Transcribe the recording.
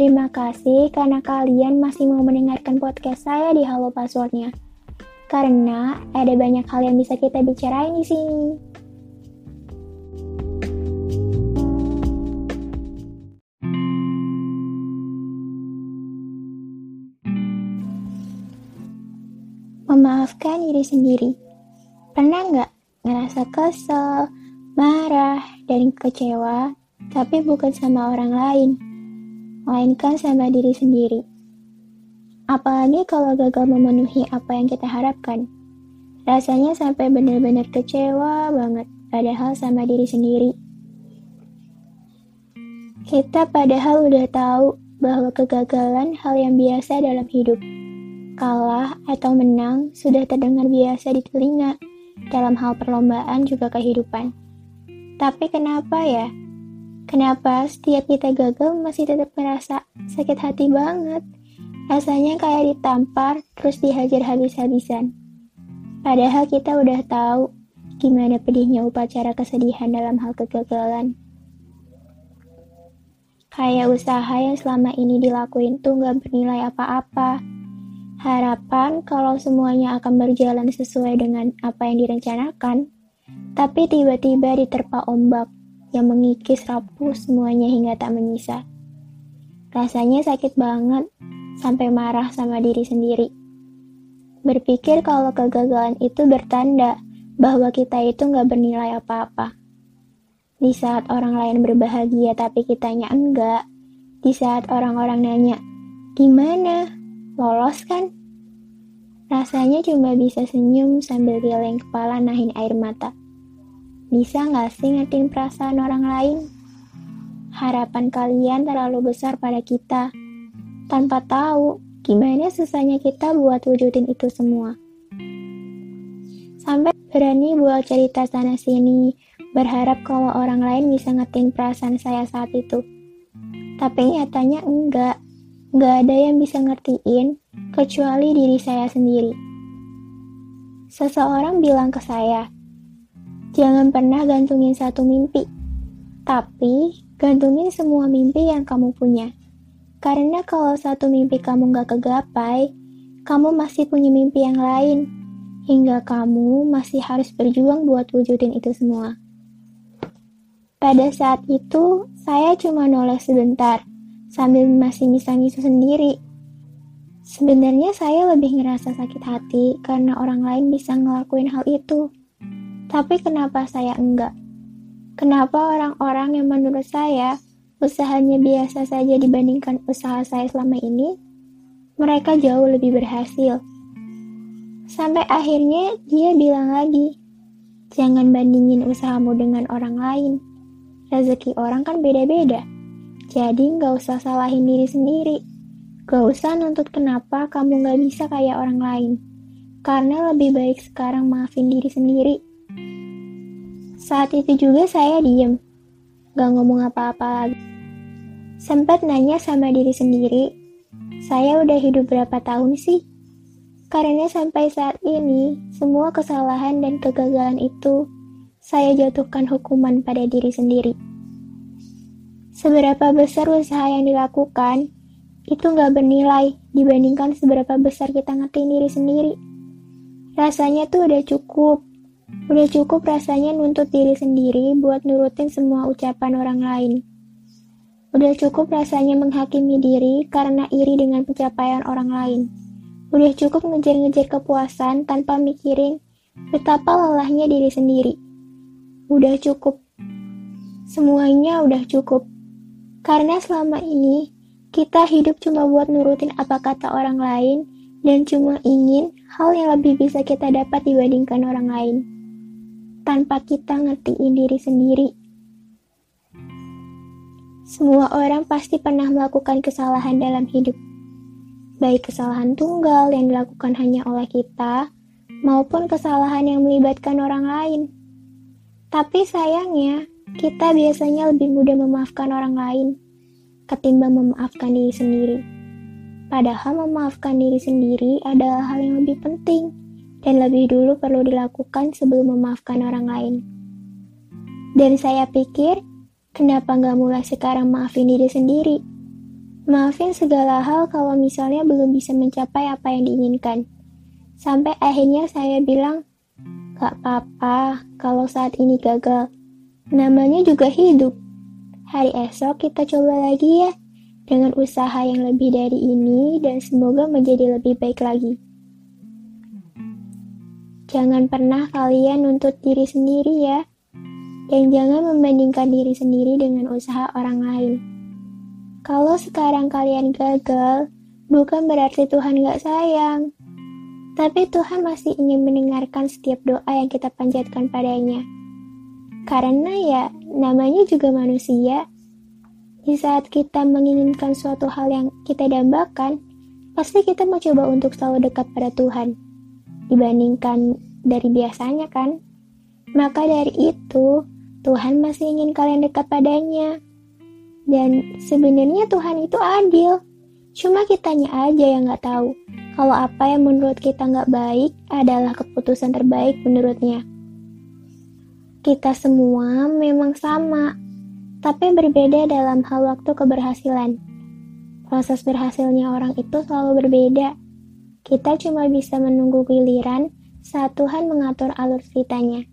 Terima kasih karena kalian masih mau mendengarkan podcast saya di Halo Passwordnya. Karena ada banyak hal yang bisa kita bicarain di sini. Memaafkan diri sendiri. Pernah nggak ngerasa kesel, marah, dan kecewa, tapi bukan sama orang lain, melainkan sama diri sendiri. Apalagi kalau gagal memenuhi apa yang kita harapkan. Rasanya sampai benar-benar kecewa banget, padahal sama diri sendiri. Kita padahal udah tahu bahwa kegagalan hal yang biasa dalam hidup kalah atau menang sudah terdengar biasa di telinga dalam hal perlombaan juga kehidupan. Tapi kenapa ya? Kenapa setiap kita gagal masih tetap merasa sakit hati banget? Rasanya kayak ditampar terus dihajar habis-habisan. Padahal kita udah tahu gimana pedihnya upacara kesedihan dalam hal kegagalan. Kayak usaha yang selama ini dilakuin tuh gak bernilai apa-apa harapan kalau semuanya akan berjalan sesuai dengan apa yang direncanakan, tapi tiba-tiba diterpa ombak yang mengikis rapuh semuanya hingga tak menyisa. Rasanya sakit banget, sampai marah sama diri sendiri. Berpikir kalau kegagalan itu bertanda bahwa kita itu nggak bernilai apa-apa. Di saat orang lain berbahagia tapi kitanya enggak, di saat orang-orang nanya, gimana? Lolos kan? Rasanya cuma bisa senyum sambil geleng kepala nahin air mata. Bisa nggak sih ngertiin perasaan orang lain? Harapan kalian terlalu besar pada kita, tanpa tahu gimana susahnya kita buat wujudin itu semua. Sampai berani buat cerita sana-sini, berharap kalau orang lain bisa ngertiin perasaan saya saat itu. Tapi nyatanya enggak. Gak ada yang bisa ngertiin kecuali diri saya sendiri. Seseorang bilang ke saya, jangan pernah gantungin satu mimpi, tapi gantungin semua mimpi yang kamu punya. Karena kalau satu mimpi kamu gak kegapai, kamu masih punya mimpi yang lain, hingga kamu masih harus berjuang buat wujudin itu semua. Pada saat itu, saya cuma noleh sebentar, sambil masih misu sendiri. Sebenarnya saya lebih ngerasa sakit hati karena orang lain bisa ngelakuin hal itu. Tapi kenapa saya enggak? Kenapa orang-orang yang menurut saya usahanya biasa saja dibandingkan usaha saya selama ini, mereka jauh lebih berhasil. Sampai akhirnya dia bilang lagi, jangan bandingin usahamu dengan orang lain. Rezeki orang kan beda-beda. Jadi nggak usah salahin diri sendiri. Gak usah nuntut kenapa kamu nggak bisa kayak orang lain. Karena lebih baik sekarang maafin diri sendiri. Saat itu juga saya diem. Gak ngomong apa-apa lagi. Sempat nanya sama diri sendiri, saya udah hidup berapa tahun sih? Karena sampai saat ini, semua kesalahan dan kegagalan itu saya jatuhkan hukuman pada diri sendiri. Seberapa besar usaha yang dilakukan, itu nggak bernilai dibandingkan seberapa besar kita ngertiin diri sendiri. Rasanya tuh udah cukup. Udah cukup rasanya nuntut diri sendiri buat nurutin semua ucapan orang lain. Udah cukup rasanya menghakimi diri karena iri dengan pencapaian orang lain. Udah cukup ngejar-ngejar kepuasan tanpa mikirin betapa lelahnya diri sendiri. Udah cukup. Semuanya udah cukup. Karena selama ini kita hidup cuma buat nurutin apa kata orang lain dan cuma ingin hal yang lebih bisa kita dapat dibandingkan orang lain. Tanpa kita ngertiin diri sendiri. Semua orang pasti pernah melakukan kesalahan dalam hidup. Baik kesalahan tunggal yang dilakukan hanya oleh kita, maupun kesalahan yang melibatkan orang lain. Tapi sayangnya, kita biasanya lebih mudah memaafkan orang lain ketimbang memaafkan diri sendiri. Padahal memaafkan diri sendiri adalah hal yang lebih penting dan lebih dulu perlu dilakukan sebelum memaafkan orang lain. Dan saya pikir, kenapa nggak mulai sekarang maafin diri sendiri? Maafin segala hal kalau misalnya belum bisa mencapai apa yang diinginkan. Sampai akhirnya saya bilang, gak apa-apa kalau saat ini gagal. Namanya juga hidup. Hari esok kita coba lagi ya, dengan usaha yang lebih dari ini dan semoga menjadi lebih baik lagi. Jangan pernah kalian nuntut diri sendiri ya, dan jangan membandingkan diri sendiri dengan usaha orang lain. Kalau sekarang kalian gagal, bukan berarti Tuhan gak sayang, tapi Tuhan masih ingin mendengarkan setiap doa yang kita panjatkan padanya. Karena ya, namanya juga manusia. Di saat kita menginginkan suatu hal yang kita dambakan, pasti kita mau coba untuk selalu dekat pada Tuhan. Dibandingkan dari biasanya kan? Maka dari itu, Tuhan masih ingin kalian dekat padanya. Dan sebenarnya Tuhan itu adil. Cuma kitanya aja yang gak tahu kalau apa yang menurut kita nggak baik adalah keputusan terbaik menurutnya. Kita semua memang sama, tapi berbeda dalam hal waktu keberhasilan. Proses berhasilnya orang itu selalu berbeda. Kita cuma bisa menunggu giliran saat Tuhan mengatur alur ceritanya.